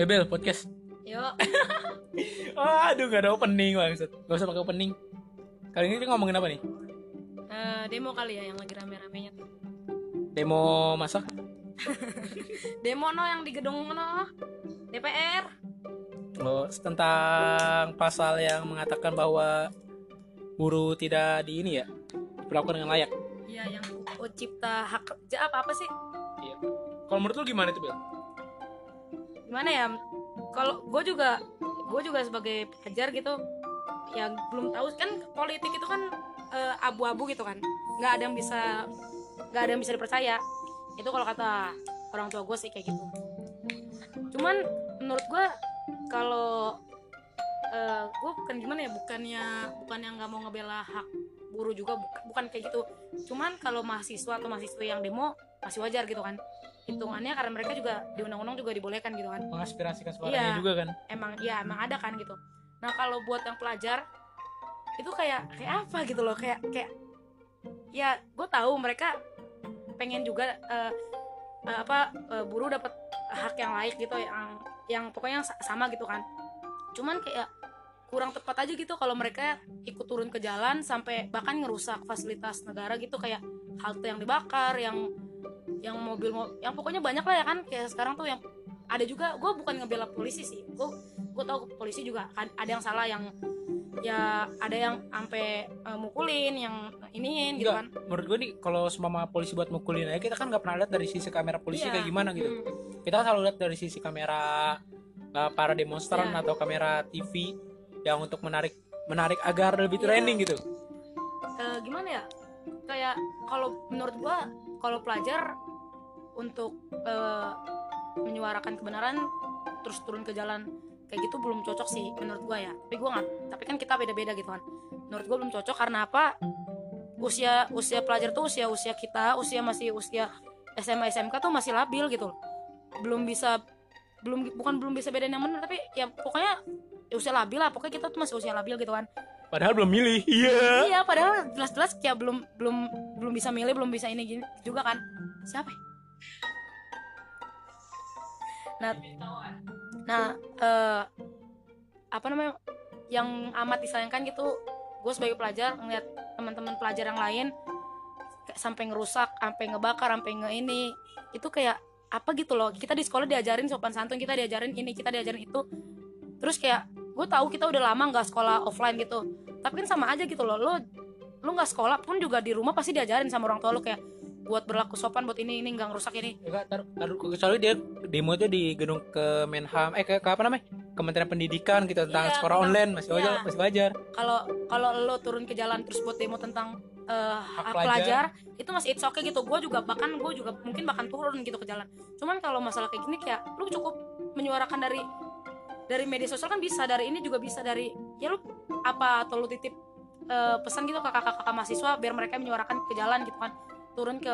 Eh Bel, podcast. Yuk. Oh, aduh gak ada opening maksud. Gak usah pakai opening. Kali ini kita ngomongin apa nih? Eh, demo kali ya yang lagi rame-ramenya tuh. Demo masak? Demo no yang di gedung no. DPR. Oh, tentang pasal yang mengatakan bahwa buruh tidak di ini ya diperlakukan dengan layak. Iya, yang UU Cipta Hak Kerja apa apa sih? Iya. Kalau menurut lu gimana itu Bel? Gimana ya? Kalau gue juga gue juga sebagai pelajar gitu yang belum tahu kan politik itu kan eh, abu-abu gitu kan. nggak ada yang bisa nggak ada yang bisa dipercaya. Itu kalau kata orang tua gue sih kayak gitu. Cuman menurut gue kalau eh gue bukan gimana ya bukannya bukan yang nggak mau ngebela hak buruh juga bukan, bukan kayak gitu cuman kalau mahasiswa atau mahasiswa yang demo masih wajar gitu kan hitungannya karena mereka juga di undang-undang juga dibolehkan gitu kan Mengaspirasikan suaranya Iya. juga kan. emang ya emang ada kan gitu nah kalau buat yang pelajar itu kayak kayak apa gitu loh kayak kayak ya gue tahu mereka pengen juga eh, eh, apa eh, buruh dapat hak yang layak gitu yang yang pokoknya yang sa- sama gitu kan cuman kayak kurang tepat aja gitu kalau mereka ikut turun ke jalan sampai bahkan ngerusak fasilitas negara gitu kayak halte yang dibakar yang yang mobil mo- yang pokoknya banyak lah ya kan kayak sekarang tuh yang ada juga gue bukan ngebela polisi sih gue gue tahu polisi juga kan ada yang salah yang ya ada yang sampai eh, mukulin yang iniin gitu kan menurut gue nih kalau semama polisi buat mukulin aja kita kan nggak pernah lihat dari sisi kamera polisi Iya. kayak gimana gitu. Hmm. Kita kan selalu lihat dari sisi kamera uh, para demonstran Iya. atau kamera TV yang untuk menarik menarik agar lebih Iya. trending gitu. Eh, gimana ya kayak kalau menurut gua kalau pelajar untuk eh, menyuarakan kebenaran terus turun ke jalan kayak gitu belum cocok sih menurut gua ya tapi gua nggak tapi kan kita beda-beda gitu kan menurut gua belum cocok karena apa usia usia pelajar tuh usia usia kita usia masih usia SMA SMK tuh masih labil gitu loh. belum bisa belum bukan belum bisa bedain yang benar tapi ya pokoknya ya usia labil lah pokoknya kita tuh masih usia labil gitu kan Padahal belum milih. Iya. Iya, padahal jelas-jelas kayak belum belum belum bisa milih, belum bisa ini gini juga kan. Siapa? ya? Nah, nah eh, apa namanya? Yang amat disayangkan gitu, gue sebagai pelajar ngeliat teman-teman pelajar yang lain sampai ngerusak, sampai ngebakar, sampai nge ini, itu kayak apa gitu loh. Kita di sekolah diajarin sopan santun, kita diajarin ini, kita diajarin itu. Terus kayak gue tahu kita udah lama nggak sekolah offline gitu tapi kan sama aja gitu loh lo lo nggak sekolah pun juga di rumah pasti diajarin sama orang tua lo kayak buat berlaku sopan buat ini ini nggak ngerusak ini Enggak, taruh, taruh kecuali dia demo itu di gedung Kemenham eh ke, ke apa namanya? Kementerian Pendidikan gitu tentang Iya, sekolah tentang- online masih wajar, iya. masih wajar. kalau kalau lo turun ke jalan terus buat demo tentang eh, hak pelajar. pelajar itu masih it's okay gitu gue juga bahkan gue juga mungkin bahkan turun gitu ke jalan cuman kalau masalah kayak gini kayak lu cukup menyuarakan dari dari media sosial kan bisa dari ini juga bisa dari ya lu apa atau lu titip eh, pesan gitu ke kakak-kakak mahasiswa biar mereka menyuarakan ke jalan gitu kan turun ke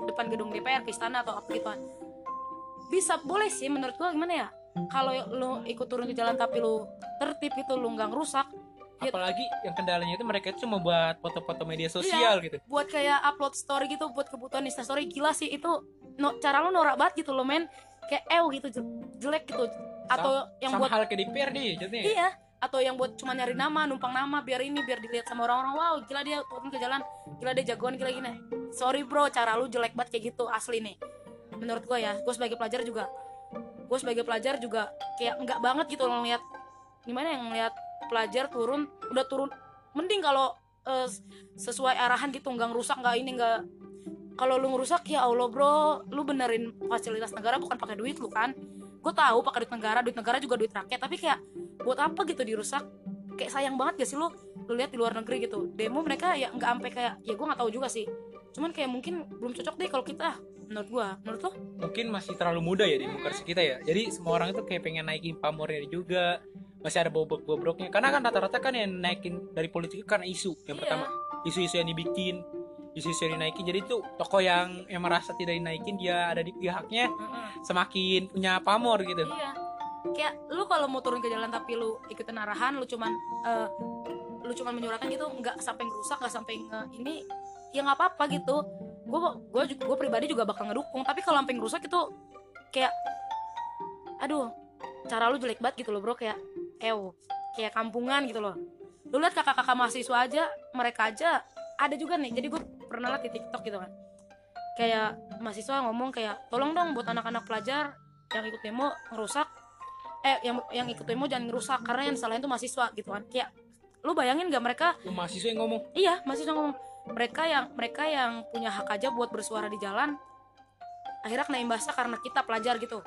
depan gedung DPR ke istana atau apa gitu kan bisa boleh sih menurut gua gimana ya kalau lu ikut turun ke jalan tapi lu tertib itu lu nggak ngerusak Ya. Apalagi yang kendalanya itu mereka itu cuma buat foto-foto media sosial gitu. buat kayak upload story gitu buat kebutuhan Insta story gila sih itu no, cara lu norak banget gitu lo men kayak ew gitu je- jelek gitu atau yang Sama buat hal kayak di PR nih jadinya. iya atau yang buat cuma nyari nama numpang nama biar ini biar dilihat sama orang-orang wow gila dia turun ke jalan gila dia jagoan gila gini. Sorry bro cara lu jelek banget kayak gitu asli nih. Menurut gue ya gue sebagai pelajar juga gue sebagai pelajar juga kayak enggak banget gitu ngeliat gimana yang ngeliat pelajar turun udah turun mending kalau eh, sesuai arahan gitu nggak ngerusak nggak ini nggak kalau lu ngerusak ya Allah bro lu benerin fasilitas negara bukan pakai duit lu kan. Gue tahu pakai duit negara duit negara juga duit rakyat tapi kayak buat apa gitu dirusak kayak sayang banget gak sih lu lu lihat di luar negeri gitu demo mereka ya nggak sampai kayak ya gue nggak tahu juga sih cuman kayak mungkin belum cocok deh kalau kita menurut gua menurut lo Mungkin masih terlalu muda ya di demokrasi kita ya. Jadi semua orang itu kayak pengen naikin pamornya juga. Masih ada bobrok-bobroknya. Karena kan rata-rata kan yang naikin dari politik karena isu. Yang Iya. pertama, isu-isu yang dibikin, isu-isu yang dinaikin. Jadi tuh tokoh yang yang merasa tidak dinaikin dia ada di pihaknya semakin punya pamor gitu. iya kayak lu kalau mau turun ke jalan tapi lu ikutin arahan lu cuman eh, lu cuman menyuarakan gitu nggak sampai ngerusak nggak sampai nge ini ya nggak apa-apa gitu. Gue gue gue pribadi juga bakal ngedukung tapi kalau sampai ngerusak itu kayak aduh cara lu jelek banget gitu loh bro. Kayak ew kayak kampungan gitu loh. Lu lihat kakak-kakak mahasiswa aja mereka aja ada juga nih. Jadi gue pernah liat di tiktok gitu kan. Kayak mahasiswa ngomong kayak tolong dong buat anak-anak pelajar yang ikut demo ngerusak eh yang yang ikut demo jangan ngerusak karena yang salahin tuh mahasiswa gitu kan. Kayak lu bayangin gak mereka? Lu mahasiswa yang ngomong? Iya mahasiswa ngomong. Mereka yang mereka yang punya hak aja buat bersuara di jalan akhirnya kena imbasnya karena kita pelajar gitu.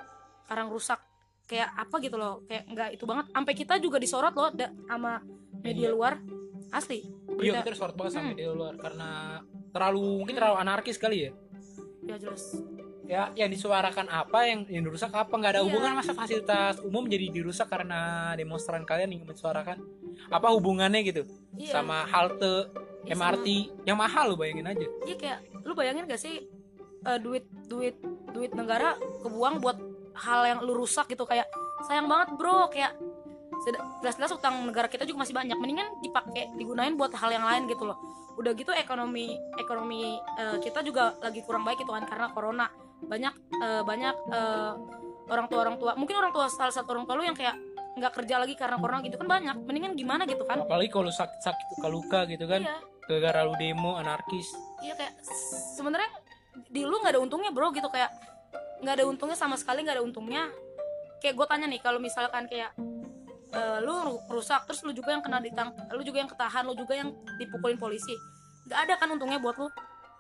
Karena rusak kayak apa gitu loh. Kayak nggak itu banget. Sampai kita juga disorot loh da- sama media Media. luar. Asli. Iya kita harus sorot banget sama Hmm. media luar. Karena terlalu mungkin terlalu anarkis kali ya? Ya jelas ya yang disuarakan apa yang yang dirusak apa nggak ada Iya. hubungan masa fasilitas umum jadi dirusak karena demonstran kalian ingin mensuarakan. Apa hubungannya gitu? Iya. Sama halte Iya, MRT yang mahal lu bayangin aja. Iya kayak lu bayangin gak sih eh, duit duit duit negara kebuang buat hal yang lu rusak gitu? Kayak sayang banget bro. Kayak jelas-jelas utang negara kita juga masih banyak. Mendingan dipakai digunain buat hal yang lain gitu loh udah gitu ekonomi ekonomi eh, kita juga lagi kurang baik gitu kan karena corona. Banyak eh, banyak eh, orang tua orang tua mungkin orang tua salah satu orang tua lu yang kayak nggak kerja lagi karena corona gitu kan banyak. Mendingan gimana gitu kan? Apalagi kalau sakit sakit luka luka gitu kan. Iya. Gara-gara lu demo anarkis. Iya kayak sebenarnya di lu nggak ada untungnya bro gitu. Kayak nggak ada untungnya sama sekali nggak ada untungnya. Kayak gue tanya nih kalau misalkan kayak eh, lu ru- rusak terus lu juga yang kena ditang lu juga yang ketahan lu juga yang dipukulin polisi. Nggak ada kan untungnya buat lu.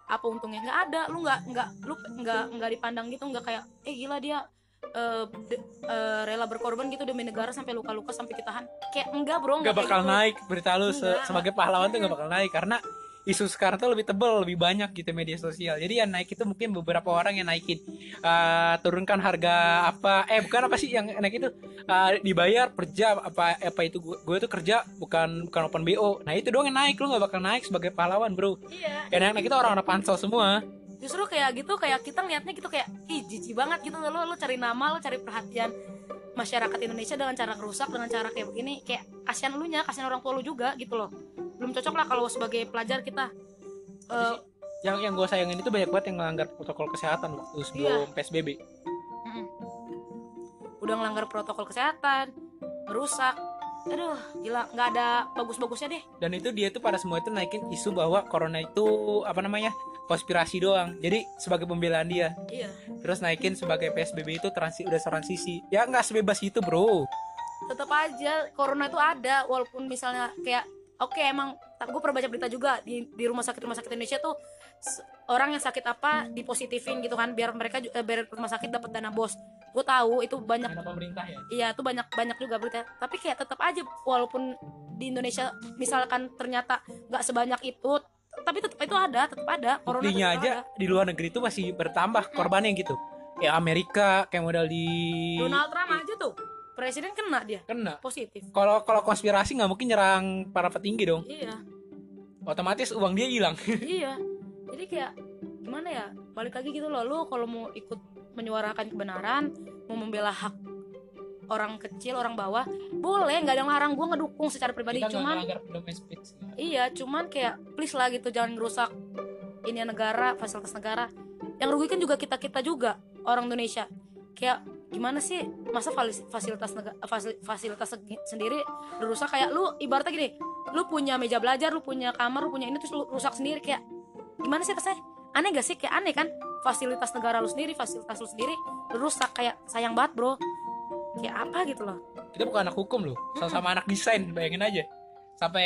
Apa untungnya? Nggak ada. Lu nggak nggak lu nggak nggak dipandang gitu nggak kayak eh gila dia eh, de- eh, rela berkorban gitu demi negara sampai luka-luka sampai ketahan. Kayak enggak bro nggak kayak bakal gitu. naik berita lu se- sebagai pahlawan tuh nggak bakal naik karena isu sekarang tuh lebih tebel lebih banyak gitu media sosial. Jadi yang naik itu mungkin beberapa orang yang naikin eh, turunkan harga apa eh bukan apa sih yang naik itu? Eh, dibayar per jam apa apa itu? Gue, tuh kerja bukan bukan open bo nah itu doang yang naik lu nggak bakal naik sebagai pahlawan bro. Iya. Yang naik itu orang-orang pansel semua. Justru kayak gitu kayak kita ngeliatnya gitu kayak ih jijik banget gitu lo lo cari nama lo cari perhatian masyarakat Indonesia dengan cara kerusak dengan cara kayak begini. Kayak kasihan lu nya kasihan orang tua lu juga gitu loh belum cocok lah kalau sebagai pelajar kita. Eh, yang yang gue sayangin itu banyak banget yang melanggar protokol kesehatan waktu sebelum psbb mm-mm. udah ngelanggar protokol kesehatan merusak aduh gila nggak ada bagus-bagusnya deh. Dan itu dia tuh pada semua itu naikin isu bahwa corona itu apa namanya konspirasi doang. Jadi sebagai pembelaan dia. Iya. Terus naikin sebagai psbb itu transi udah transisi. Ya nggak sebebas itu bro. Tetap aja corona itu ada walaupun misalnya kayak oke emang gue pernah baca berita juga di di rumah sakit rumah sakit Indonesia tuh orang yang sakit apa dipositifin gitu kan biar mereka eh, biar rumah sakit dapat dana bos. Gue tahu itu banyak karena pemerintah ya? Iya itu banyak banyak juga berita. Tapi kayak tetap aja walaupun di Indonesia misalkan ternyata nggak sebanyak itu tapi tetap itu ada tetap ada buktinya aja ada. di luar negeri itu masih bertambah korbannya gitu. Ya Amerika kayak modal di Donald Trump aja tuh presiden kena dia. Kena. Positif. Kalau kalau konspirasi nggak mungkin nyerang para petinggi dong. Iya. Otomatis uang dia hilang. Iya. Jadi kayak gimana ya balik lagi gitu loh. Lu kalau mau ikut menyuarakan kebenaran mau membela hak orang kecil orang bawah boleh. Nggak ada yang larang. Gue ngedukung secara pribadi. Kita cuman speech iya cuman kayak please lah gitu. Jangan ngerusak ini negara fasilitas negara. Yang rugikan juga kita kita juga orang Indonesia. Kayak gimana sih? Masa fasilitas negara fasilitas sendiri rusak? Kayak lu ibaratnya gini lu punya meja belajar lu punya kamar lu punya ini terus lu rusak sendiri. Kayak gimana sih rasanya aneh gak sih? Kayak aneh kan? Fasilitas negara lu sendiri fasilitas lu sendiri rusak. Kayak sayang banget bro. Kayak apa gitu loh. Kita bukan anak hukum loh. Sama-sama anak desain bayangin aja. Sampai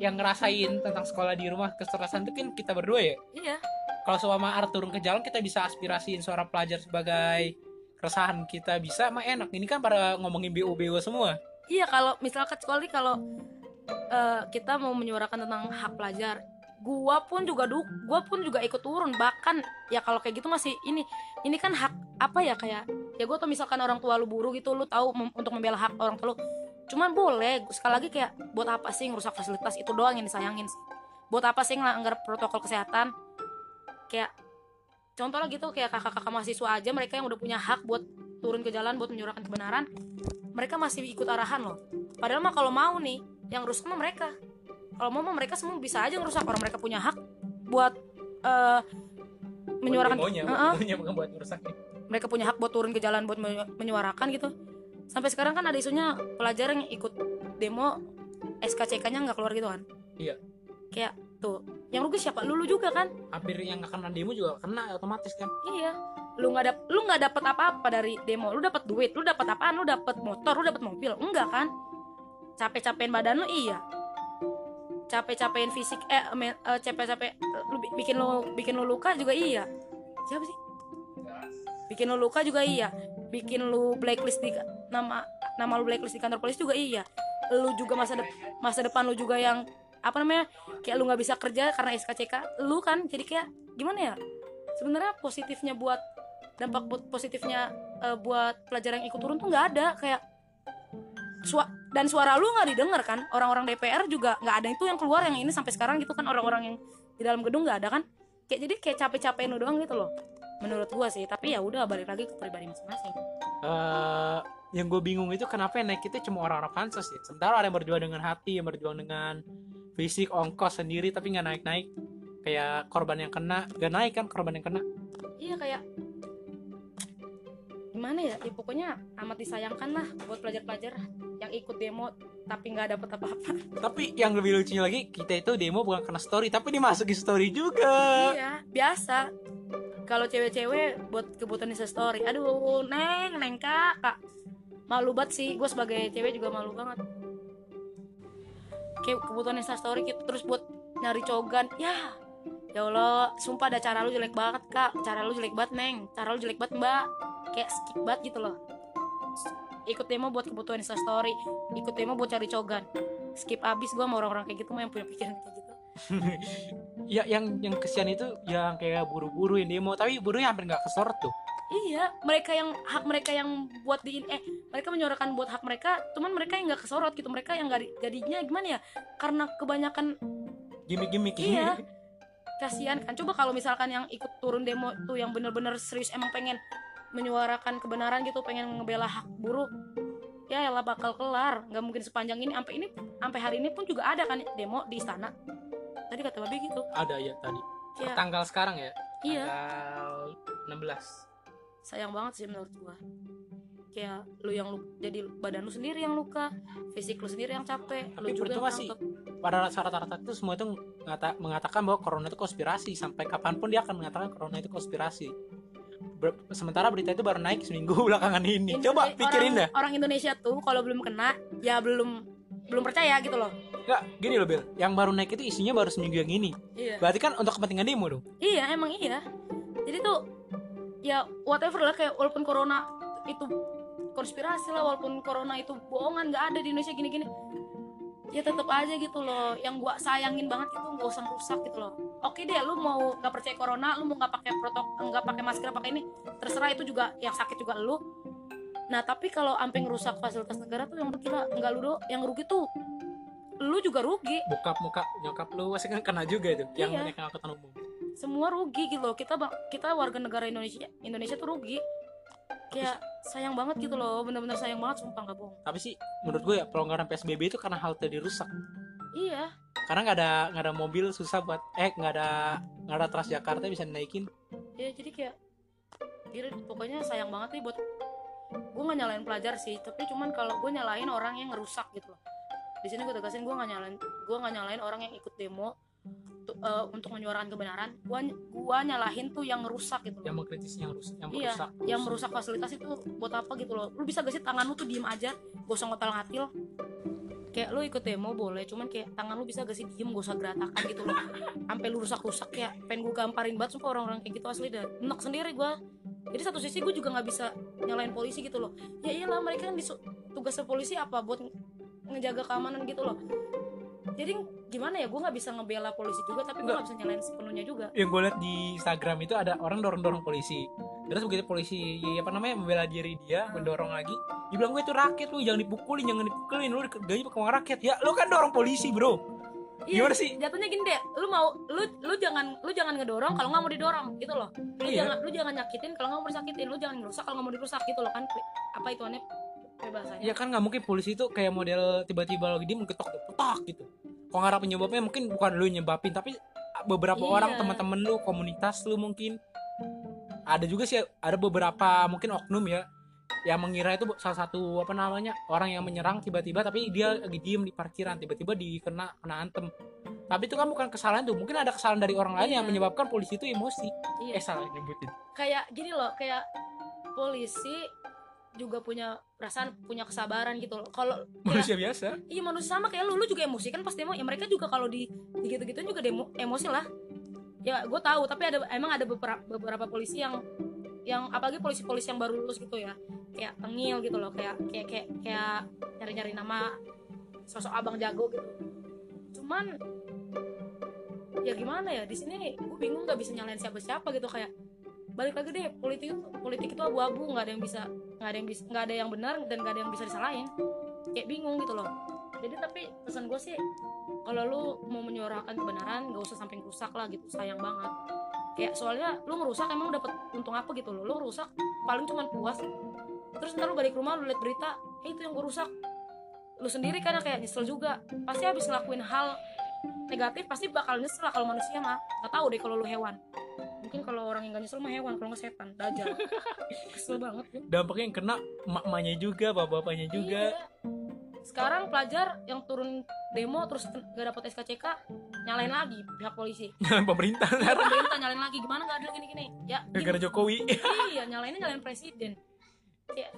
yang ngerasain tentang sekolah di rumah kecerdasan itu kan kita berdua ya? Iya. Kalau selama art turun ke jalan kita bisa aspirasiin suara pelajar sebagai keresahan kita bisa mah enak. Ini kan pada ngomongin BO BO semua. Iya kalau misalkan kecuali kalau eh, kita mau menyuarakan tentang hak pelajar, gua pun juga du, gua pun juga ikut turun. Bahkan ya kalau kayak gitu masih ini ini kan hak apa ya kayak ya gua tau misalkan orang tua lu buru gitu lu tahu untuk membela hak orang tua lu. Cuman boleh sekali lagi kayak buat apa sih ngerusak fasilitas itu doang yang disayangin buat apa sih ngelanggar protokol kesehatan? Kayak contoh lah gitu kayak kakak-kakak mahasiswa aja mereka yang udah punya hak buat turun ke jalan buat menyuarakan kebenaran mereka masih ikut arahan loh. Padahal mah kalau mau nih yang rusak mah mereka. Kalau mau mah mereka semua bisa aja ngerusak orang mereka punya hak buat eh, menyuarakan Buat demonya, buat mereka punya hak buat turun ke jalan buat menyu- menyuarakan gitu. Sampai sekarang kan ada isunya pelajar yang ikut demo SKCK-nya nggak keluar gitu kan? Iya. kayak tuh yang rugi siapa? Lu, lu juga kan? Hampir yang nggak kena demo juga kena otomatis kan. Iya. Lu nggak dap lu nggak dapat apa-apa dari demo. Lu dapat duit lu dapat apaan? Lu dapat motor lu dapat mobil? Enggak kan? Capek-capekin badan lu? Iya. Capek-capekin fisik eh eh, capek-capek lu bi- bikin lu bikin lu luka juga iya. Siapa sih? Bikin lu luka juga iya. Bikin lu blacklist di nama nama lu blacklist di kantor polisi juga iya. Lu juga masa dep- masa depan lu juga yang apa namanya kayak lu nggak bisa kerja karena SKCK lu kan jadi kayak gimana ya? Sebenarnya positifnya buat dampak positifnya eh, buat pelajar yang ikut turun tuh nggak ada kayak sua dan suara lu nggak didengar kan? Orang-orang DPR juga nggak ada itu yang keluar yang ini sampai sekarang gitu kan orang-orang yang di dalam gedung nggak ada kan? Kayak jadi kayak capek-capekin lu doang gitu loh menurut gua sih. Tapi ya udah balik lagi ke pribadi masing-masing. Eh yang gue bingung itu kenapa yang naik itu cuma orang-orang pansos ya? Sementara ada yang berjuang dengan hati yang berjuang dengan fisik ongkos sendiri tapi nggak naik-naik. Kayak korban yang kena gak naik kan korban yang kena. Iya kayak gimana ya, ya pokoknya amat disayangkan lah buat pelajar-pelajar yang ikut demo tapi nggak dapet apa-apa. Tapi yang lebih lucunya lagi kita itu demo bukan kena story tapi dimasukin story juga. Iya biasa. Kalau cewek-cewek buat kebutuhan Insta story aduh neng neng kak. Kak malu banget sih. Gue sebagai cewek juga malu banget kayak kebutuhan Insta story gitu. Terus buat nyari cogan. Ya ya Allah sumpah ada cara lu jelek banget kak. Cara lu jelek banget neng. Cara lu jelek banget mbak. Kayak skip banget gitu loh. Ikut demo buat kebutuhan Insta story ikut demo buat cari cogan. Skip abis gue sama orang-orang kayak gitu mah yang punya pikiran kayak gitu. Ya yang yang kesian itu yang kayak buru-buru yang demo. Tapi burunya hampir nggak kesorot tuh Iya, mereka yang hak mereka yang buat di eh mereka menyuarakan buat hak mereka, cuman mereka yang nggak kesorot gitu, mereka yang nggak di- jadinya gimana ya? Karena kebanyakan gimmick-gimmick iya kasihan kan. Coba kalau misalkan yang ikut turun demo tuh yang bener-bener serius emang pengen menyuarakan kebenaran gitu, pengen ngebela hak buruh, ya lah bakal kelar. nggak mungkin sepanjang ini, sampai ini, sampai hari ini pun juga ada kan demo di istana. Tadi kata babi gitu. ada ya tadi Iya, tanggal sekarang ya iya. tanggal 16 sayang banget sih menurut gua. Kayak lu yang lu jadi badan lu sendiri yang luka fisik lu sendiri yang capek lu Tapi juga yang sih. pada rata-rata itu semua itu ngata- mengatakan bahwa corona itu konspirasi. Sampai kapan pun dia akan mengatakan corona itu konspirasi. Ber- sementara berita itu baru naik seminggu belakangan ini. Coba Indone- pikirin dah orang, orang Indonesia tuh kalau belum kena ya belum belum percaya gitu loh. Enggak, gini loh Bel yang baru naik itu isinya baru seminggu yang ini. Iya. Berarti kan untuk kepentingan demo dong. Iya emang iya. Jadi tuh ya whatever lah kayak walaupun corona itu konspirasi lah walaupun corona itu bohongan nggak ada di Indonesia gini-gini. Ya tetap aja gitu loh. Yang gua sayangin banget itu nggak usah rusak gitu loh. Oke deh lu mau nggak percaya corona lu mau nggak pakai protok nggak pakai masker pakai ini terserah itu juga yang sakit juga lu. Nah tapi kalau sampai ngerusak fasilitas negara tuh yang gila nggak lu do yang rugi tuh lu juga rugi. Bokap muka nyokap lu pasti kan kena juga itu yang Iya. naik angkutan umum semua rugi gitu loh. Kita kita warga negara Indonesia Indonesia tuh rugi. Kayak sayang banget gitu loh. Bener-bener sayang banget sumpah nggak bohong. Tapi sih menurut gue ya pelonggaran PSBB itu karena halte dirusak iya. Karena nggak ada nggak ada mobil susah buat eh nggak ada nggak ada Transjakarta bisa naikin ya jadi kayak gila pokoknya sayang banget nih buat gue nggak nyalain pelajar sih. Tapi cuman kalau gue nyalain orang yang ngerusak gitu loh. Di sini gue tegasin gue nggak nyalain gue nggak nyalain orang yang ikut demo eh, untuk menyuarakan kebenaran gue gua nyalahin tuh yang ngerusak gitu loh. Yang mengkritis yang rusak yang Iya, merusak. yang merusak fasilitas itu buat apa gitu loh. Lu bisa gak sih tangan lu tuh diem aja? Gak usah ngotal ngatil kayak lu ikut demo boleh cuman kayak tangan lu bisa gak sih diem? Gak usah geratakan gitu loh. Sampai lu rusak rusak ya. Pengen gue gamparin banget sumpah orang-orang kayak gitu asli dah. Enak sendiri gue jadi satu sisi gue juga nggak bisa nyalain polisi gitu loh. Ya iyalah mereka kan tugasnya polisi apa? Buat nge- ngejaga keamanan gitu loh jadi gimana ya gue nggak bisa ngebela polisi juga tapi gue Nggak. bisa nyalain sepenuhnya juga yang gue liat di Instagram itu ada orang dorong dorong polisi terus begitu polisi apa namanya membela diri dia mendorong lagi dia bilang gue itu rakyat lu jangan dipukulin jangan dipukulin lu pakai uang rakyat ya lu kan dorong polisi bro Iya, Gimana sih? Jatuhnya gini deh, lu mau lu lu jangan lu jangan ngedorong kalau nggak mau didorong gitu loh. Lu Iya. jangan lu jangan nyakitin kalau nggak mau disakitin, lu jangan ngerusak kalau nggak mau dirusak gitu loh kan. Apa itu aneh bahasanya? ya kan nggak mungkin polisi itu kayak model tiba-tiba lagi dia mengketok petak gitu kok ngarap penyebabnya mungkin bukan lu yang nyebabin tapi beberapa Iya. orang teman-teman lu komunitas lu mungkin. Ada juga sih ada beberapa mungkin oknum ya yang mengira itu salah satu apa namanya orang yang menyerang tiba-tiba tapi dia lagi diem di parkiran tiba-tiba dikena kena antem. Tapi itu kan bukan kesalahan tuh mungkin ada kesalahan dari orang lain yang Iya. menyebabkan polisi itu emosi. Iya. Eh salah nyebutin. Kayak gini loh kayak polisi juga punya perasaan punya kesabaran gitu loh. Kalau manusia biasa. Iya manusia sama kayak lu. Lu juga emosi kan pasti emo ya mereka juga kalau di gitu gitu juga demo emosi lah. Ya gue tahu tapi ada emang ada beberapa beberapa polisi yang yang apalagi polisi-polisi yang baru lulus gitu ya. Kayak tengil gitu loh kayak kayak kayak kayak nyari-nyari nama sosok abang jago gitu. Cuman ya gimana ya di sini gue bingung nggak bisa nyalain siapa-siapa gitu. Kayak balik lagi deh politik politik itu abu-abu nggak ada yang bisa nggak ada yang bisa nggak ada yang benar dan nggak ada yang bisa disalahin. Kayak bingung gitu loh. Jadi tapi pesan gue sih kalau lu mau menyuarakan kebenaran gak usah sampai rusak lah gitu sayang banget. Kayak soalnya lu ngerusak emang dapat untung apa gitu loh. Lu rusak paling cuman puas. Terus ntar lu balik rumah lu liat berita eh itu yang gue rusak. Lu sendiri kan kayak nyesel juga. Pasti habis ngelakuin hal negatif pasti bakal nyesel lah kalau manusia mah. Gak tahu deh kalau lu hewan mungkin kalau orang yang gak nyesel mah hewan kalau nggak setan dajal kesel banget gue dampaknya yang kena emak-emaknya juga bapak-bapaknya juga Iya. Sekarang pelajar yang turun demo terus gak dapet SKCK nyalain lagi pihak polisi. nyalain pemerintah pemerintah nyalain lagi gimana nggak adil gini-gini. Ya, negara gini. Jokowi iya nyalainnya nyalain presiden. Kayak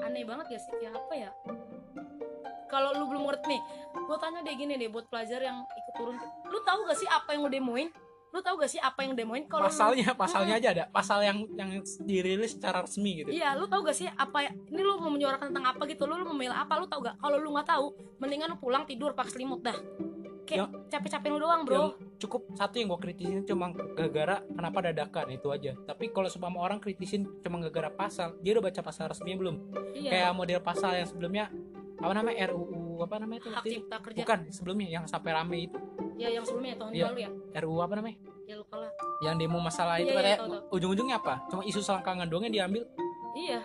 aneh banget gak sih? Kayak apa ya? Kalau lu belum ngerti nih, gue tanya deh gini deh buat pelajar yang ikut turun. Lu tahu gak sih apa yang lu demoin? Lu tahu gak sih apa yang demoin? Kalau lu- pasalnya pasalnya aja ada pasal yang yang dirilis secara resmi gitu Iya, lu tau gak sih apa ya? Ini lu mau menyuarakan tentang apa gitu? Lu, lu membela apa? Lu tau gak? Kalau lu nggak tahu, mendingan lu pulang tidur pakai selimut dah. Kayak capek-capek lu doang, Bro. yang cukup satu yang gue kritisin cuma gara-gara kenapa dadakan itu aja tapi kalau semua orang kritisin cuma gara-gara pasal dia udah baca pasal resminya belum Iya. kayak model pasal yang sebelumnya apa namanya RUU apa namanya itu hak cipta kerja. bukan sebelumnya yang sampai rame itu Ya yang sebelumnya tahun Iya. lalu ya. RUU apa namanya Ya lupa lah. yang demo masalah itu Iya, iya, katanya tahu, ujung-ujungnya apa cuma isu selangkangan doang yang diambil Iya.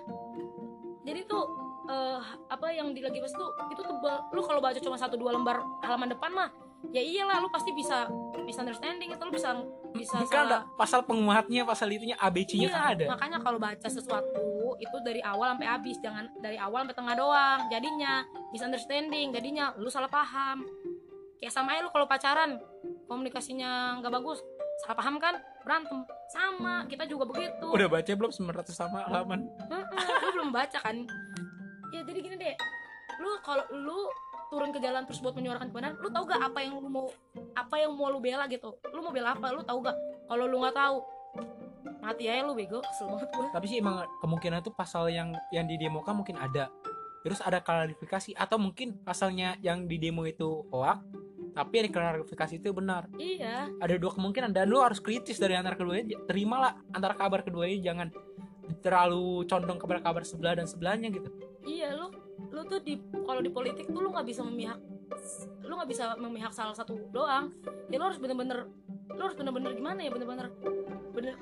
Jadi tuh eh, apa yang di lagi pas tuh itu tebal. Lu kalau baca cuma satu dua lembar halaman depan mah, ya iyalah lu pasti bisa misunderstanding itu lu bisa bisa kan ada pasal penguatnya pasal itunya ABC-nya Iya, kan ada makanya kalau baca sesuatu itu dari awal sampai habis, jangan dari awal sampai tengah doang. Jadinya misunderstanding, jadinya lu salah paham. Kayak sama aja lu kalau pacaran, komunikasinya nggak bagus, salah paham kan? Berantem. Sama, kita juga begitu. udah baca belum 900 sama halaman lu belum baca kan? Ya jadi gini deh, lu kalau lu turun ke jalan terus buat menyuarakan kebenaran, lu tahu gak apa yang lu mau apa yang mau lu bela gitu? Lu mau bela apa? Lu tahu gak? Kalau lu nggak tahu, mati aja lu bego, kesel banget gue. tapi sih emang kemungkinan itu pasal yang yang didemokan mungkin ada terus ada klarifikasi atau mungkin pasalnya yang di demo itu hoak tapi yang diklarifikasi itu benar. Iya, ada dua kemungkinan dan lu harus kritis dari antara keduanya. Terimalah antara kabar keduanya jangan terlalu condong kepada kabar sebelah dan sebelahnya gitu. Iya lu lu tuh di kalau di politik tuh lu nggak bisa memihak lu nggak bisa memihak salah satu doang. Ya lu harus bener-bener lu harus bener-bener gimana ya? Bener-bener bener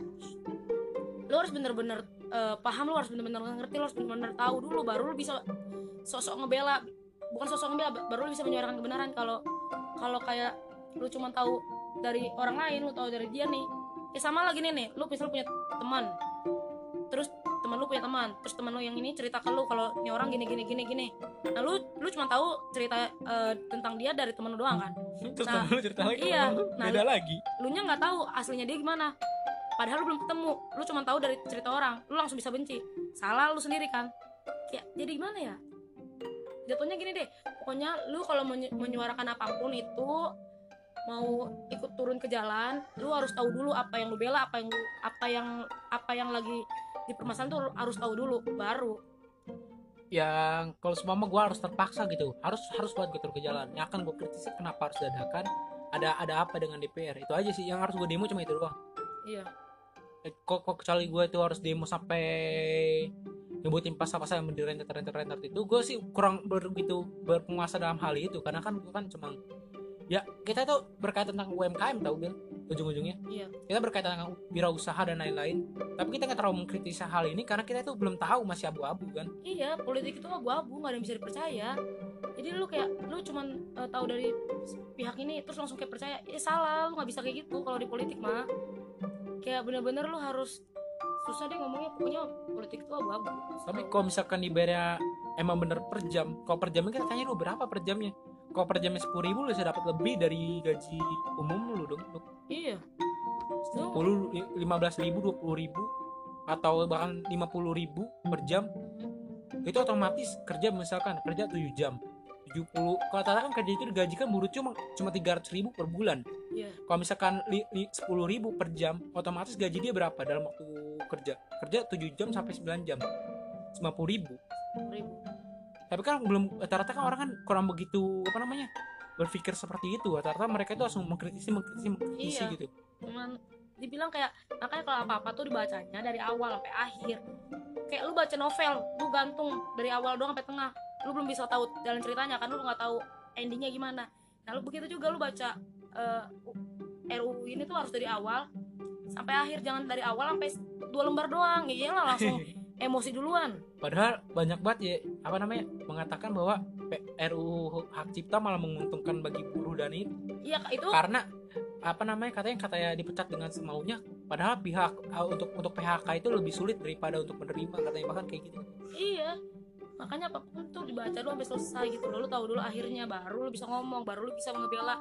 lu harus bener-bener eh, paham lu harus bener-bener ngerti lu harus bener-bener tahu dulu baru lu bisa sosok ngebela bukan sosok ngebela baru lu bisa menyuarakan kebenaran. Kalau kalau kayak lu cuma tahu dari orang lain lu tahu dari dia nih ya sama lagi nih nih lu misalnya punya teman terus teman lu punya teman terus teman lu yang ini cerita ke lu kalau ini orang gini gini gini gini. Nah lu lu cuma tahu cerita eh, tentang dia dari temen lu doang kan? Terus Nah, temen lu cerita lagi iya. temen lu? Nah, beda lagi? lu nya nggak tahu aslinya dia gimana. Padahal lu belum ketemu lu cuma tahu dari cerita orang lu langsung bisa benci. Salah lu sendiri kan? Kayak jadi gimana ya jatuhnya gini deh pokoknya lu kalau menyu- menyuarakan apa pun itu mau ikut turun ke jalan lu harus tahu dulu apa yang lu bela apa yang apa yang apa yang lagi di permasalahan tuh harus tahu dulu baru. Yang kalau semua gue harus terpaksa gitu harus harus buat gue turun ke jalan. Yang akan gue kritisi kenapa harus dadakan ada ada apa dengan DPR itu aja sih yang harus gue demo cuma itu doang. Iya. Eh, kok, kok kecuali gue itu harus demo sampai nyebutin pasal-pasal yang mendirent rentet itu gue sih kurang begitu berpenguasa dalam hal itu. Karena kan gue kan cuma ya kita tuh berkaitan tentang UMKM tau Bil ujung-ujungnya. Iya. Kita berkaitan dengan wirausaha dan lain-lain. Tapi kita nggak terlalu mengkritisi hal ini karena kita itu belum tahu masih abu-abu kan? Iya politik itu abu-abu nggak ada yang bisa dipercaya. Jadi lu kayak lu cuman eh, tahu dari pihak ini terus langsung kayak percaya ya salah lu nggak bisa kayak gitu kalau di politik mah. Kayak bener-bener lu harus susah deh ngomongnya pokoknya politik itu abu-abu. Tapi kalau misalkan dibayarnya emang bener per jam kalau per jamnya kan tanya lu berapa per jamnya? Kalau per jamnya sepuluh ribu lu bisa dapat lebih dari gaji umum lu dong lu iya. Sepuluh lima belas ribu dua puluh ribu atau bahkan lima puluh ribu per jam. Itu otomatis kerja misalkan kerja 7 jam 70 kalau tata kan kerja itu digajikan buruh cuma cuma 300 ribu per bulan. Iya. Kalau misalkan li, li, 10 ribu per jam otomatis gaji dia berapa dalam waktu kerja? Kerja 7 jam sampai 9 jam. 90 ribu. Ribu. Tapi kan belum rata-rata kan orang kan kurang begitu apa namanya berpikir seperti itu. Rata-rata mereka itu langsung mengkritisi mengkritisi mengkritisi Iya. gitu. Cuman dibilang kayak makanya kalau apa apa tuh dibacanya dari awal sampai akhir. Kayak lu baca novel lu gantung dari awal doang sampai tengah lu belum bisa tahu jalan ceritanya kan lu nggak tahu endingnya gimana. Nah lu begitu juga lu baca eh, RUU ini tuh harus dari awal sampai akhir jangan dari awal sampai dua lembar doang. Ya iyalah langsung emosi duluan. Padahal banyak banget ya apa namanya mengatakan bahwa RUU hak cipta malah menguntungkan bagi buruh dan itu iya itu karena apa namanya katanya katanya dipecat dengan semaunya padahal pihak uh, untuk untuk PHK itu lebih sulit daripada untuk menerima katanya bahkan kayak gitu. Iya makanya apa pun tuh dibaca dulu sampai selesai gitu lu tahu dulu akhirnya baru lu bisa ngomong baru lu bisa ngebela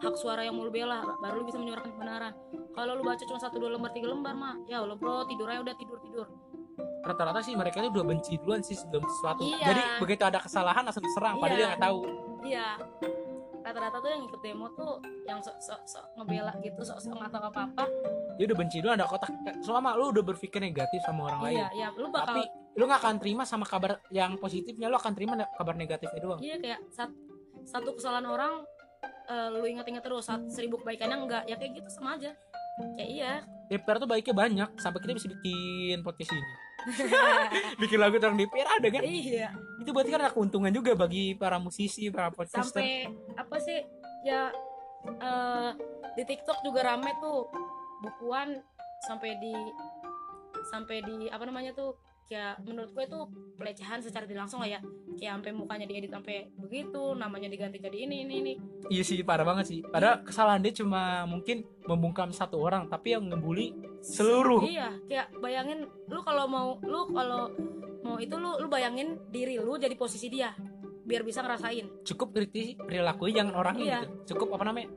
hak suara yang mau lu bela baru lu bisa menyuarakan kebenaran. Kalau lu baca cuma satu dua lembar tiga lembar mah ya Allah bro tidur aja udah tidur tidur. Rata-rata sih mereka itu udah benci duluan sih sebelum sesuatu. Iya. jadi begitu ada kesalahan langsung padahal Iya. dia nggak tahu. Iya rata-rata tuh yang ikut demo tuh yang sok sok sok ngebela gitu sok sok nggak tahu apa apa dia udah benci duluan ada kotak. Selama lu udah berpikir negatif sama orang lain. iya. Iya lu bakal tapi lu nggak akan terima sama kabar yang positifnya. Lu akan terima kabar negatifnya doang. Iya kayak sat, satu kesalahan orang eh, lu ingat-ingat terus sat, seribu kebaikannya enggak. Ya kayak gitu sama aja. Kayak iya. DPR tuh baiknya banyak sampai kita bisa bikin podcast ini bikin lagu tentang DPR ada kan? Iya. Itu berarti kan ada keuntungan juga bagi para musisi para podcaster sampai apa sih? Ya eh, di TikTok juga rame tuh. Bukuan sampai di sampai di apa namanya tuh kayak menurut gue itu pelecehan secara tidak langsung lah ya. Kayak sampai mukanya diedit sampai begitu namanya diganti jadi ini ini ini. Iya sih parah banget sih. Padahal kesalahan dia cuma mungkin membungkam satu orang tapi yang ngebully seluruh. Iya kayak bayangin lu kalau mau lu kalau mau itu lu lu bayangin diri lu jadi posisi dia biar bisa ngerasain. Cukup kritisi perilaku jangan orangnya Iya. gitu. Cukup apa namanya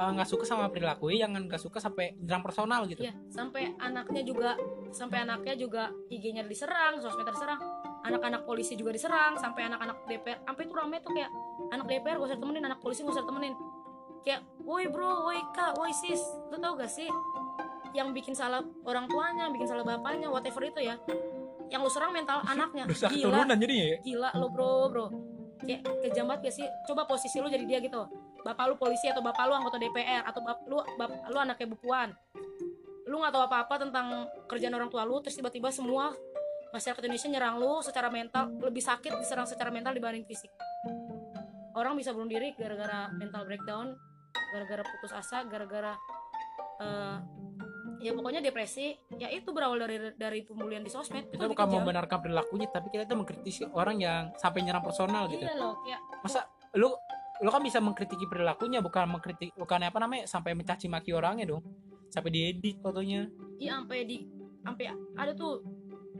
eh, nggak suka sama perilaku jangan nggak suka sampai nyerang personal gitu. Iya, sampai anaknya juga sampai anaknya juga IG-nya diserang, sosmednya diserang, anak-anak polisi juga diserang, sampai anak-anak DPR, sampai itu rame tuh kayak anak DPR gak usah temenin, anak polisi gak usah temenin. Kayak, woi bro, woi kak, woi sis, lu tau gak sih yang bikin salah orang tuanya, yang bikin salah bapaknya, whatever itu ya, yang lu serang mental anaknya, rusak gila, turunan jadinya ya? Gila lo bro bro. Kayak kejam banget gak sih? Coba posisi lu jadi dia gitu bapak lu polisi atau bapak lu anggota DPR atau bap lu bap, lu anaknya bukuan. Lu nggak tahu apa-apa tentang kerjaan orang tua lu terus tiba-tiba semua masyarakat Indonesia nyerang lu secara mental lebih sakit diserang secara mental dibanding fisik. Orang bisa bunuh diri gara-gara mental breakdown gara-gara putus asa gara-gara eh, ya pokoknya depresi. Ya itu berawal dari dari pembulian di sosmed. Itu kita bukan kejam. membenarkan perilakunya tapi kita tuh mengkritisi orang yang sampai nyerang personal gitu. Iya loh kayak masa lu lu kan bisa mengkritiki perilakunya bukan mengkritik bukan apa namanya sampai mencaci maki orangnya dong. Sampai diedit fotonya. Iya sampai di sampai ada tuh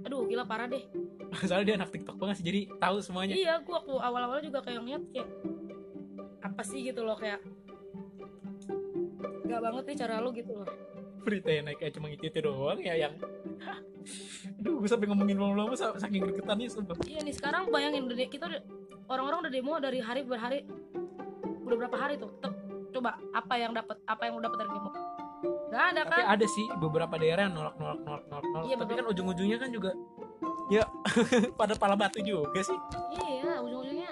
aduh gila parah deh. Soalnya dia anak tiktok banget sih jadi tahu semuanya. Iya gua waktu awal-awal juga kayak ngeliat kayak apa sih gitu loh kayak gak banget nih cara lu gitu loh. Berita yang naik kayak cuma itu itu doang ya yang aduh gue sampai ngomongin lama-lama sa- saking gregetannya sumpah. Iya nih sekarang bayangin kita udah- orang-orang udah demo dari hari per hari udah berapa hari tuh? Coba apa yang dapat apa yang udah dapat dari demo gak ada tapi kan? ada sih beberapa daerah yang nolak nolak nolak nolak nolak. Iya, tapi betul. kan ujung-ujungnya kan juga ya pada pala batu juga sih. Iya ujung-ujungnya.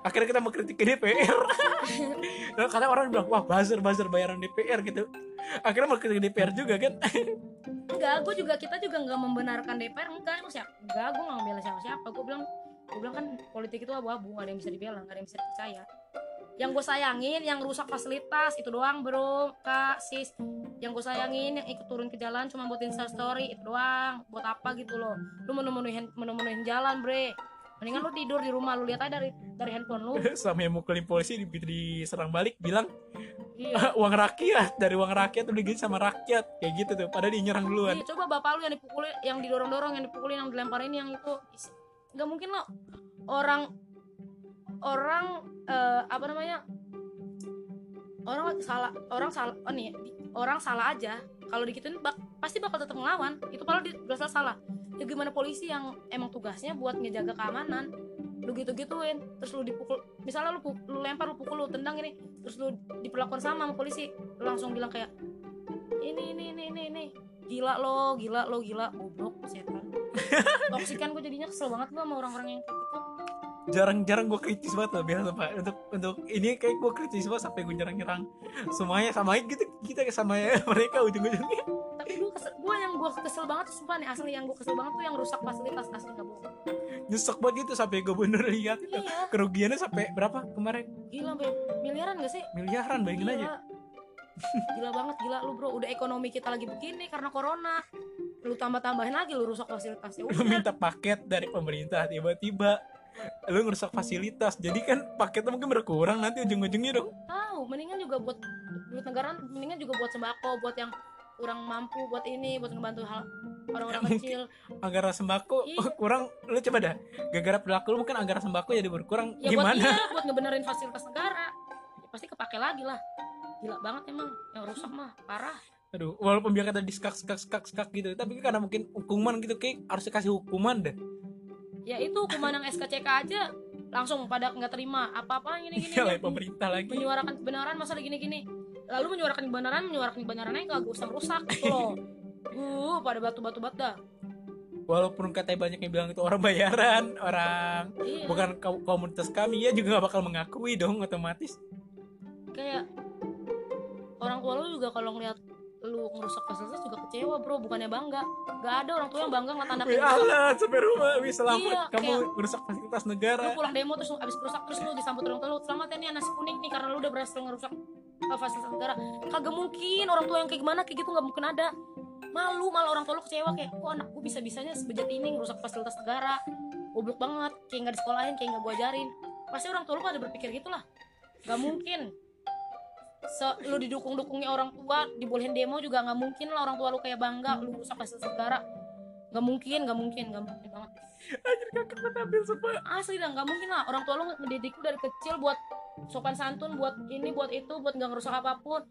Akhirnya kita mengkritik ke DPR Dan kadang orang bilang wah buzzer buzzer bayaran DPR gitu. Akhirnya mengkritik ke DPR juga kan? Enggak gue juga kita juga nggak membenarkan DPR enggak emang siapa enggak gue nggak membela siapa siapa gue bilang gue bilang kan politik itu abu-abu nggak ada yang bisa dibela nggak ada yang bisa dipercaya yang gue sayangin yang rusak fasilitas itu doang bro. Kak sis. Yang gue sayangin yang ikut turun ke jalan cuma buat insta story itu doang. Buat apa gitu loh. Lu menemuin menemuin jalan bre. Mendingan lu tidur di rumah lu lihat aja dari dari handphone lu. Sama yang mukulin polisi begitu diserang balik bilang iya. Uang rakyat. Dari uang rakyat udah gitu sama rakyat. Kayak gitu tuh. Padahal dia nyerang duluan. Iya, coba bapak lu yang dipukulin, yang didorong-dorong, yang dipukulin, yang dilemparin, yang itu. Nggak mungkin lo orang orang eh, apa namanya orang salah orang salah oh nih orang salah aja. Kalau digituin bak, pasti bakal tetap ngelawan. Itu kalau di berasal salah ya gimana polisi yang emang tugasnya buat ngejaga keamanan? Lu gitu gituin terus lu dipukul misalnya lu, lu lempar lu pukul lu tendang ini terus lu diperlakukan sama sama polisi lu langsung bilang kayak ini ini ini ini ini gila lo gila lo gila goblok setan. Toksik kan gue jadinya kesel banget gue sama orang-orang yang kayak gitu jarang-jarang gue kritis banget loh biasa pak. Untuk untuk ini kayak gue kritis banget sampai gue nyerang semuanya. Samain gitu kita sama mereka ujung-ujungnya. Tapi gue kesel gue yang gue kesel banget tuh sumpah nih asli yang gue kesel banget tuh yang rusak fasilitas asli nggak bohong nyesek banget gitu sampai gue bener lihat itu iya. kerugiannya sampai berapa kemarin? Gila sampai miliaran gak sih? Miliaran bayangin gila. aja. Gila banget gila. Lu bro udah ekonomi kita lagi begini karena corona. Lu tambah tambahin lagi lu rusak fasilitas ya lu minta paket dari pemerintah tiba-tiba lu ngerusak fasilitas jadi kan paketnya mungkin berkurang nanti ujung-ujungnya dong. Tahu mendingan juga buat duit negara mendingan juga buat sembako buat yang kurang mampu buat ini buat ngebantu hal orang-orang Ya, kecil. anggaran sembako Iya. kurang lu coba dah gara-gara perilaku lu mungkin anggaran sembako jadi berkurang ya buat gimana? iya buat ngebenerin fasilitas negara ya, pasti kepake lagi lah. Gila banget emang yang rusak mah parah. Aduh walaupun biar kata diskak skak skak skak gitu tapi karena mungkin hukuman gitu kayak harus dikasih hukuman deh ya itu hukuman yang SKCK aja langsung pada nggak terima apa-apa gini gini Iya, pemerintah lagi. Menyuarakan kebenaran masalah gini gini lalu menyuarakan kebenaran menyuarakan kebenaran aja nggak usah merusak gitu loh. Uh pada batu-batu bat dah. Walaupun katanya banyak yang bilang itu orang bayaran orang. Iya. Bukan ko- komunitas kami ya juga gak bakal mengakui dong otomatis. Kayak orang tua lu juga kalau ngeliat lu ngerusak fasilitas juga kecewa bro. Bukannya bangga. Gak ada orang tua yang bangga ngeliat anaknya Allah sampai rumah. Wih selamat. Iya, kamu kayak- merusak fasilitas lu negara pulang demo terus lu abis rusak terus lu disambut orang tua lu. Selamat ya nih nasi kuning nih karena lu udah berhasil ngerusak uh, fasilitas negara. Kagak mungkin orang tua yang kayak gimana kayak gitu nggak mungkin ada. Malu malah orang tua lu kecewa kayak kok anak gue bisa bisanya sebejat ini ngerusak fasilitas negara. Goblok banget kayak nggak disekolahin kayak nggak gue ajarin. Pasti orang tua lu pada berpikir gitulah. Nggak mungkin Se lu didukung dukungnya orang tua dibolehin demo juga nggak mungkin lah orang tua lu kayak bangga lu rusak fasilitas negara nggak mungkin nggak mungkin nggak mungkin banget. Anjir kakak gue tampil semua asli dah nggak mungkin lah. Orang tua lu ngedidik lu dari kecil buat sopan santun buat ini buat itu buat nggak ngerusak apa pun.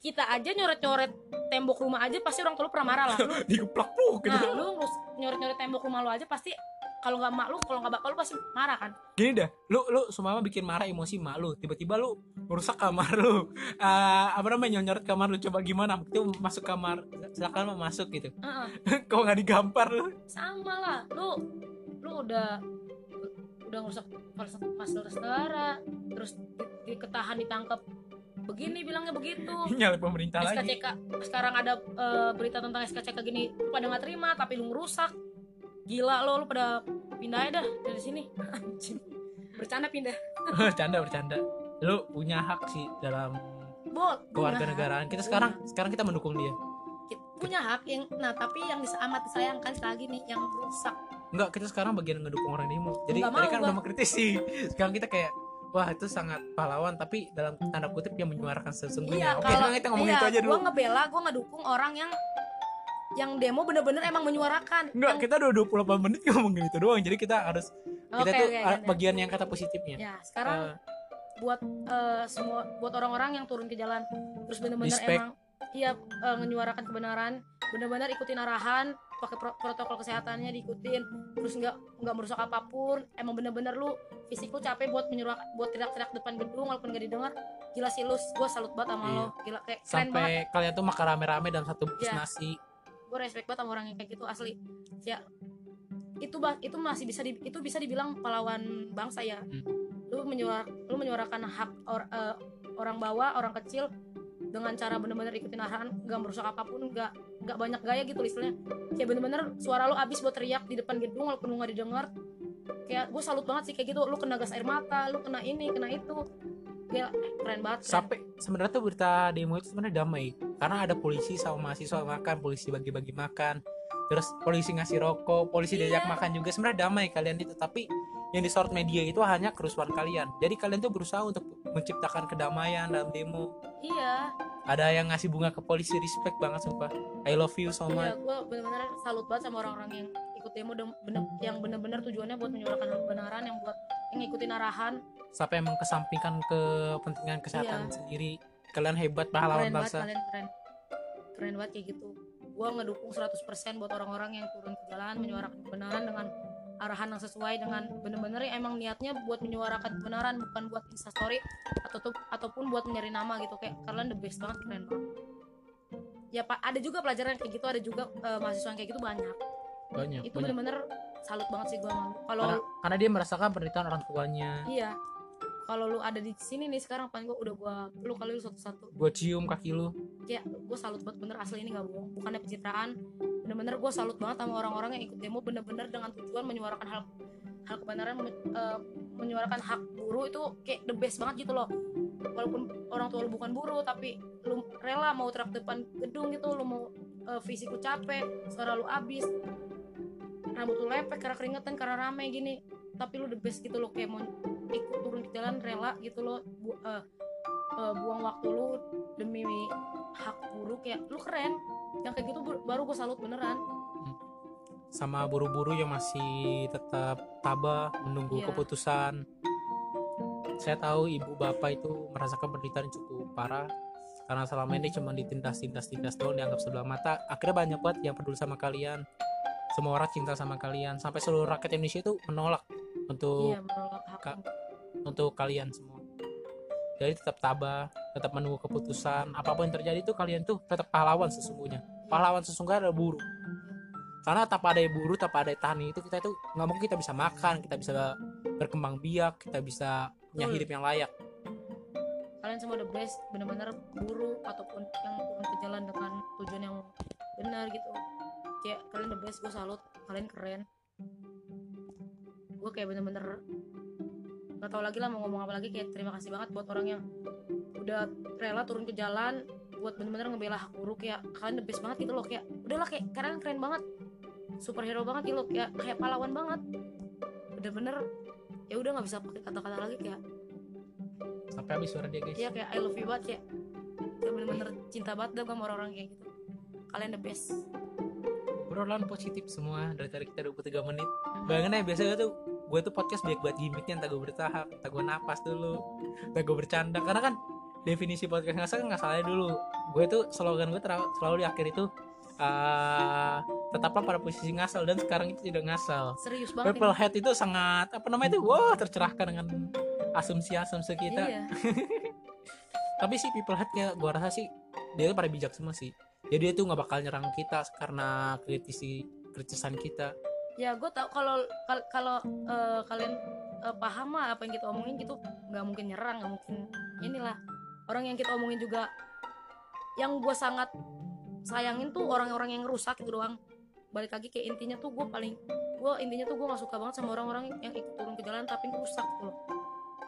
Kita aja nyoret-nyoret tembok rumah aja pasti orang tua lu pernah marah lah. Lu, dikeplak puk gitu. Nah lu nyoret-nyoret tembok rumah lu aja pasti kalau nggak mak lu kalau nggak bapak lu pasti marah kan? Gini dah lu lu semua bikin marah emosi mak lu. Tiba-tiba lu merusak kamar lu. Ah, apa namanya nyoret kamar lu. Coba gimana? Itu masuk kamar silakan masuk gitu. Heeh, kok nggak digampar lu? Sama lah lu lu udah udah ngerusak fasilitas negara terus di, diketahan ditangkap begini bilangnya begitu. Nyala pemerintah lagi. SKCK sekarang ada eh, berita tentang SKCK gini lu pada nggak terima tapi lu ngerusak gila lo lu pada pindah aja dah dari sini Anjing. bercanda pindah bercanda bercanda lu punya hak sih dalam keluarga negaraan kita sekarang sekarang kita mendukung dia punya hak yang nah tapi yang amat disayangkan sekali lagi nih yang rusak Enggak, kita sekarang bagian ngedukung orang demo. Jadi tadi kan gua. udah mengkritisi. Sekarang kita kayak wah itu sangat pahlawan tapi dalam tanda kutip yang menyuarakan sesungguhnya. Oke, sekarang kita ngomongin iya, itu aja dulu. gua ngebela gua ngedukung orang yang yang demo bener-bener emang menyuarakan Enggak, Yang- kita udah 28 menit ngomongin itu doang. Jadi kita harus kita Oke, tuh ganti. bagian yang kata positifnya. ya sekarang Eh, buat eh, semua buat orang-orang yang turun ke jalan terus bener-bener emang iya eh, menyuarakan kebenaran bener-bener ikutin arahan pakai pro- protokol kesehatannya diikutin terus nggak nggak merusak apa pun emang bener-bener lu fisik lu capek buat menyuruh buat teriak-teriak depan gedung walaupun gak didengar gila sih lu gue salut banget sama Iya. lo gila kayak keren banget sampai kalian tuh makan rame-rame dalam satu bungkus Iya. nasi. Gue respect banget sama orang yang kayak gitu asli. Ya itu bah itu masih bisa di, itu bisa dibilang pahlawan bangsa ya. Hmm. lu menyuar lu menyuarakan hak or- eh, orang bawah orang kecil dengan cara bener-bener ikutin arahan nggak merusak apa pun nggak nggak banyak gaya gitu istilahnya. Kayak bener-bener suara lu abis buat teriak di depan gedung walaupun lu nggak didengar. Kayak gue salut banget sih kayak gitu. Lu kena gas air mata lu kena ini kena itu. Gila, keren banget. Sampai sebenarnya tuh berita demo itu sebenarnya damai karena ada polisi sama mahasiswa makan, polisi bagi-bagi makan. Terus polisi ngasih rokok, polisi Iya. diajak makan juga sebenarnya damai kalian itu. Tapi yang disorot media itu hanya kerusuhan kalian jadi kalian tuh berusaha untuk menciptakan kedamaian dalam demo iya ada yang ngasih bunga ke polisi respect banget sumpah I love you so iya much gue bener-bener salut banget sama orang-orang yang ikut demo bener, yang bener-bener tujuannya buat menyuarakan kebenaran yang buat yang ngikutin arahan sampai mengesampingkan kepentingan kesehatan Iya. sendiri kalian hebat pahlawan keren banget bangsa. kalian keren. Keren banget kayak gitu. Gue ngedukung 100% buat orang-orang yang turun ke jalan menyuarakan kebenaran dengan arahan yang sesuai dengan bener-bener yang emang niatnya buat menyuarakan kebenaran bukan buat instastory atau ataupun buat mencari nama gitu. Kayak kalian the best banget keren banget. Ya pak ada juga pelajaran kayak gitu ada juga eh, mahasiswa yang kayak gitu banyak. Banyak itu bener-bener salut banget sih gue malu kalau karena, karena dia merasakan penderitaan orang tuanya. Iya kalau lu ada di sini nih sekarang paling gue udah gua lu kali lu satu-satu. Gue cium kaki lu. Kayak gue salut banget bener asli ini nggak bohong bukannya pencitraan. Bener-bener gue salut banget sama orang-orang yang ikut demo bener-bener dengan tujuan menyuarakan hal hal kebenaran men- eh, menyuarakan hak buruh itu kayak the best banget gitu loh. Walaupun orang tua lu bukan buruh tapi lu rela mau teriak depan gedung gitu lu mau eh, fisik lu capek suara lu abis rambut lu lepek karena keringetan karena rame gini. Tapi lu the best gitu loh kayak mau ikut turun ke jalan rela gitu loh bu- eh, eh, buang waktu lu demi hak buruh kayak lu keren. Yang kayak gitu baru gue salut beneran. Sama buru-buru yang masih tetap tabah menunggu Iya. keputusan. Saya tahu ibu bapak itu merasakan penderitaan cukup parah karena selama ini cuma ditindas tindas tindas doang dianggap sebelah mata. Akhirnya banyak banget yang peduli sama kalian. Semua orang cinta sama kalian. Sampai seluruh rakyat Indonesia itu menolak untuk iya menolak hak. Untuk kalian semua. Jadi tetap tabah tetap menunggu keputusan. Apa pun yang terjadi itu kalian tuh tetap pahlawan sesungguhnya. Pahlawan sesungguhnya adalah buruh. Karena tanpa ada buruh tanpa ada tani itu kita itu nggak mungkin kita bisa makan kita bisa berkembang biak kita bisa punya hidup yang layak. Kalian semua the best bener-bener buruh ataupun yang turun ke jalan dengan tujuan yang benar gitu. Kayak kalian the best gue salut kalian keren. Gue kayak bener-bener nggak tahu lagi lah mau ngomong apa lagi kayak terima kasih banget buat orang yang udah rela turun ke jalan buat bener-bener ngebela hak buruh kayak kalian the best banget gitu loh kayak udahlah kayak kalian keren banget superhero banget gitu loh kayak kayak pahlawan banget. Bener-bener ya udah nggak bisa pakai kata-kata lagi kayak sampai habis suara dia guys. Iya kayak I love you banget kayak kayak bener-bener cinta banget dah sama orang-orang kayak gitu. Kalian the best. Obrolan positif semua dari tadi kita 23 menit. Bayangin aja biasanya tuh gue tuh podcast banyak buat gimmicknya entah gue bertahap entah gue napas dulu entah gue bercanda. Karena kan definisi podcast ngasal kan ngasalnya dulu. Gue tuh slogan gue terlalu, selalu di akhir itu eh tetaplah pada posisi ngasal dan sekarang itu tidak ngasal. Serius banget Purple Head itu sangat apa namanya itu? Wah tercerahkan dengan asumsi-asumsi kita. Iya. Tapi sih people head kayak gua rasa sih dia tuh pada bijak semua sih. Jadi dia tuh nggak bakal nyerang kita karena kritisi kritisan kita ya gue tau kalau kal- kalau eh, kalian eh, paham lah apa yang kita omongin gitu. Nggak mungkin nyerang nggak mungkin inilah. Orang yang kita omongin juga yang gue sangat sayangin tuh orang-orang yang rusak gitu doang. Balik lagi kayak intinya tuh gue paling gue intinya tuh gue nggak suka banget sama orang-orang yang ikut turun ke jalan tapi rusak gitu loh.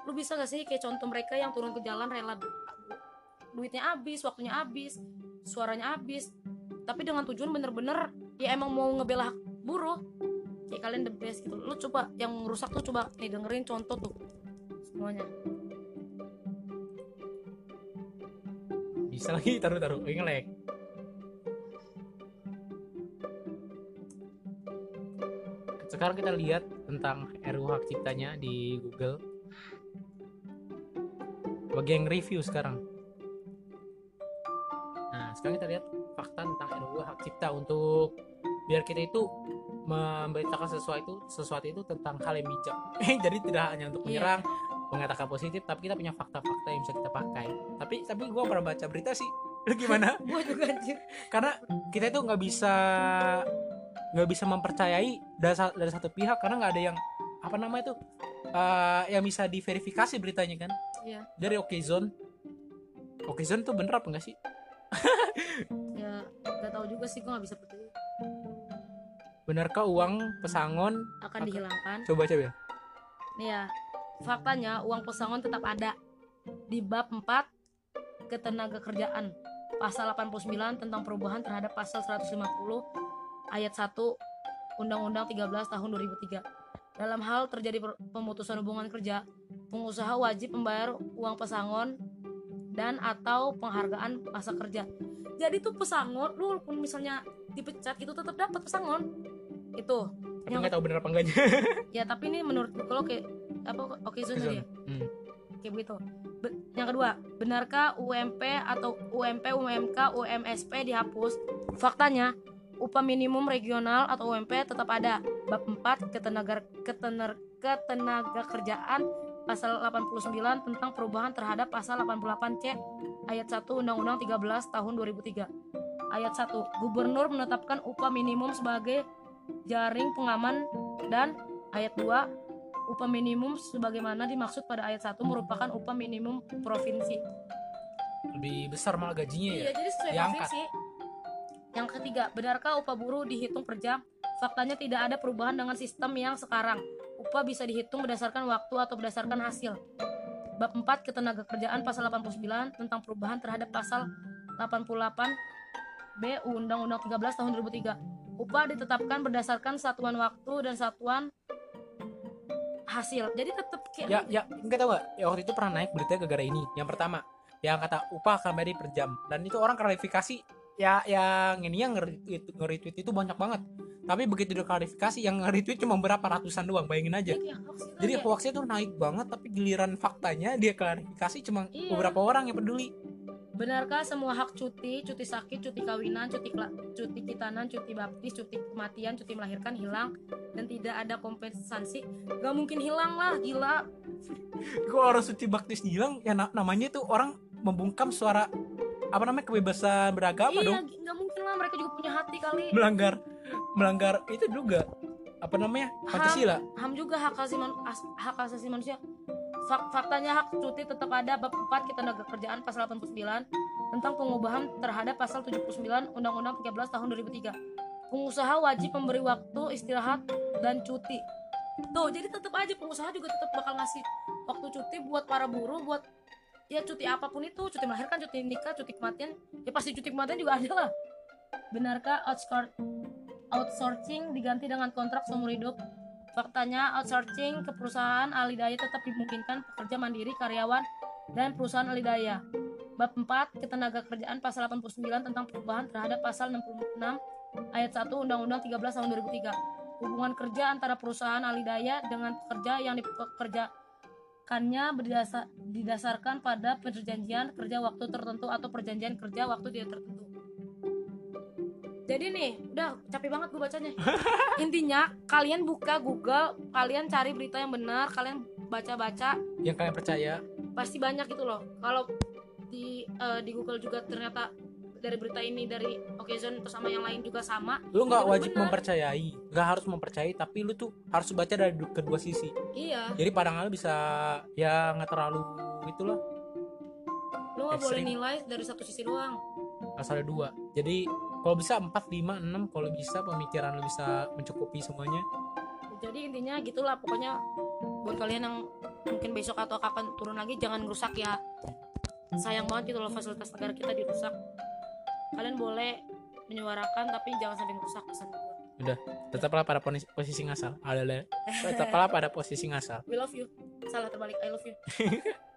Lu bisa gak sih kayak contoh mereka yang turun ke jalan rela du- duitnya habis waktunya habis suaranya habis tapi dengan tujuan bener-bener ya emang mau ngebela hak buruh kayak kalian the best gitu. Lu coba yang rusak tuh coba nih dengerin contoh tuh semuanya. Bisa lagi taruh taruh ngelek sekarang kita lihat tentang RUU hak ciptanya di Google. Bagi yang review sekarang. Nah sekarang kita lihat fakta tentang RUU hak cipta untuk biar kita itu memberitakan sesuatu sesuatu itu tentang hal yang bijak. Jadi tidak hanya untuk Iya. menyerang mengatakan positif tapi kita punya fakta-fakta yang bisa kita pakai. Tapi tapi gue pernah baca berita sih. Lu gimana? Gue juga anjir. Karena kita itu nggak bisa nggak bisa mempercayai dari, dari satu pihak karena nggak ada yang apa namanya itu eh, yang bisa diverifikasi beritanya kan? Iya. dari Okezone. Okezone tuh bener apa enggak sih? Ya gak tahu juga sih gue nggak bisa percaya benarkah uang pesangon? Akan Akan- dihilangkan. Coba coba. Ya nih ya faktanya uang pesangon tetap ada di bab 4 ketenaga kerjaan pasal 89 tentang perubahan terhadap pasal 150 ayat 1 Undang-Undang 13 tahun 2003 dalam hal terjadi pemutusan hubungan kerja pengusaha wajib membayar uang pesangon dan atau penghargaan masa kerja. Jadi tuh pesangon lu walaupun misalnya dipecat itu tetap dapat pesangon itu. Tapi nggak tahu bener apa enggaknya? Ya tapi ini menurut kalau kayak apa oke zone tadi ya? Hmm. kayak begitu. Be- yang kedua benarkah UMP atau UMP UMK UMSP dihapus? Faktanya upah minimum regional atau UMP tetap ada. Bab 4 ketenaga ketener, ketenaga kerjaan pasal 89 tentang perubahan terhadap pasal 88C ayat 1 Undang-Undang 13 tahun 2003 ayat 1 gubernur menetapkan upah minimum sebagai jaring pengaman dan ayat 2 upah minimum sebagaimana dimaksud pada ayat 1 merupakan upah minimum provinsi. lebih besar malah gajinya ya Iya, jadi sesuai Diangkat. provinsi. Yang ketiga, benarkah upah buruh dihitung per jam? Faktanya tidak ada perubahan dengan sistem yang sekarang. Upah bisa dihitung berdasarkan waktu atau berdasarkan hasil. Bab 4 ketenaga kerjaan pasal 89 tentang perubahan terhadap pasal 88 B Undang-Undang 13 tahun 2003. Upah ditetapkan berdasarkan satuan waktu dan satuan hasil. Jadi tetap kayak ya ya enggak tahu nggak ya waktu itu pernah naik beritanya gara-gara ini. Yang pertama yang kata upah akan bayar per jam. Dan itu orang klarifikasi ya yang ini yang nge-retweet itu banyak banget. Tapi begitu diklarifikasi yang nge-retweet cuma berapa ratusan doang bayangin aja. Hoax gitu jadi hoaxnya tuh naik banget tapi giliran faktanya dia klarifikasi cuma Iya. beberapa orang yang peduli Benarkah semua hak cuti, cuti sakit, cuti kawinan, cuti cuti kitanan, cuti baptis, cuti kematian, cuti melahirkan hilang dan tidak ada kompensasi? Gak mungkin hilang lah, gila. Kalau orang suci baktis hilang ya na- namanya tuh orang membungkam suara apa namanya kebebasan beragama iya, dong gak mungkin lah mereka juga punya hati kali. melanggar melanggar itu juga apa namanya pancasila HAM juga hak asasi man- as- hak asasi manusia. Fak- faktanya hak cuti tetap ada bab 4 ketenaga kerjaan pasal 89 tentang pengubahan terhadap pasal 79 Undang-Undang 13 tahun 2003. Pengusaha wajib memberi waktu istirahat dan cuti. Tuh, jadi tetap aja pengusaha juga tetap bakal ngasih waktu cuti buat para buruh buat ya cuti apa pun itu, cuti melahirkan, cuti nikah, cuti kematian, ya pasti cuti kematian juga ada lah. Benarkah outsour- outsourcing diganti dengan kontrak seumur hidup? Faktanya outsourcing ke perusahaan alidaya tetap dimungkinkan pekerja mandiri, karyawan, dan perusahaan alidaya. Bab 4 ketenaga kerjaan pasal 89 tentang perubahan terhadap pasal 66 ayat 1 Undang-Undang 13 tahun 2003. Hubungan kerja antara perusahaan alidaya dengan pekerja yang dipekerjakannya berdasar, didasarkan pada perjanjian kerja waktu tertentu atau perjanjian kerja waktu tidak tertentu. Jadi nih, udah capek banget gue bacanya. Intinya, kalian buka Google, kalian cari berita yang benar, kalian baca-baca, yang kalian percaya pasti banyak gitu loh. Kalau di eh, di Google juga ternyata dari berita ini dari Okezone sama yang lain juga sama. lu nggak wajib mempercayai nggak harus mempercayai tapi lu tuh harus baca dari du- kedua sisi Iya, jadi pandangan lu bisa ya nggak terlalu itulah lu nggak boleh nilai dari satu sisi doang. asal ada dua jadi kalau bisa 4, 5, 6 kalau bisa pemikiran lu bisa mencukupi semuanya Jadi intinya gitulah pokoknya buat kalian yang mungkin besok atau kapan turun lagi jangan rusak ya. Sayang banget gitu loh fasilitas negara kita dirusak. Kalian boleh menyuarakan tapi jangan sampai merusak pesan gue. tetaplah pada posisi ngasal ada tetaplah pada posisi ngasal We love you. Salah terbalik. I love you.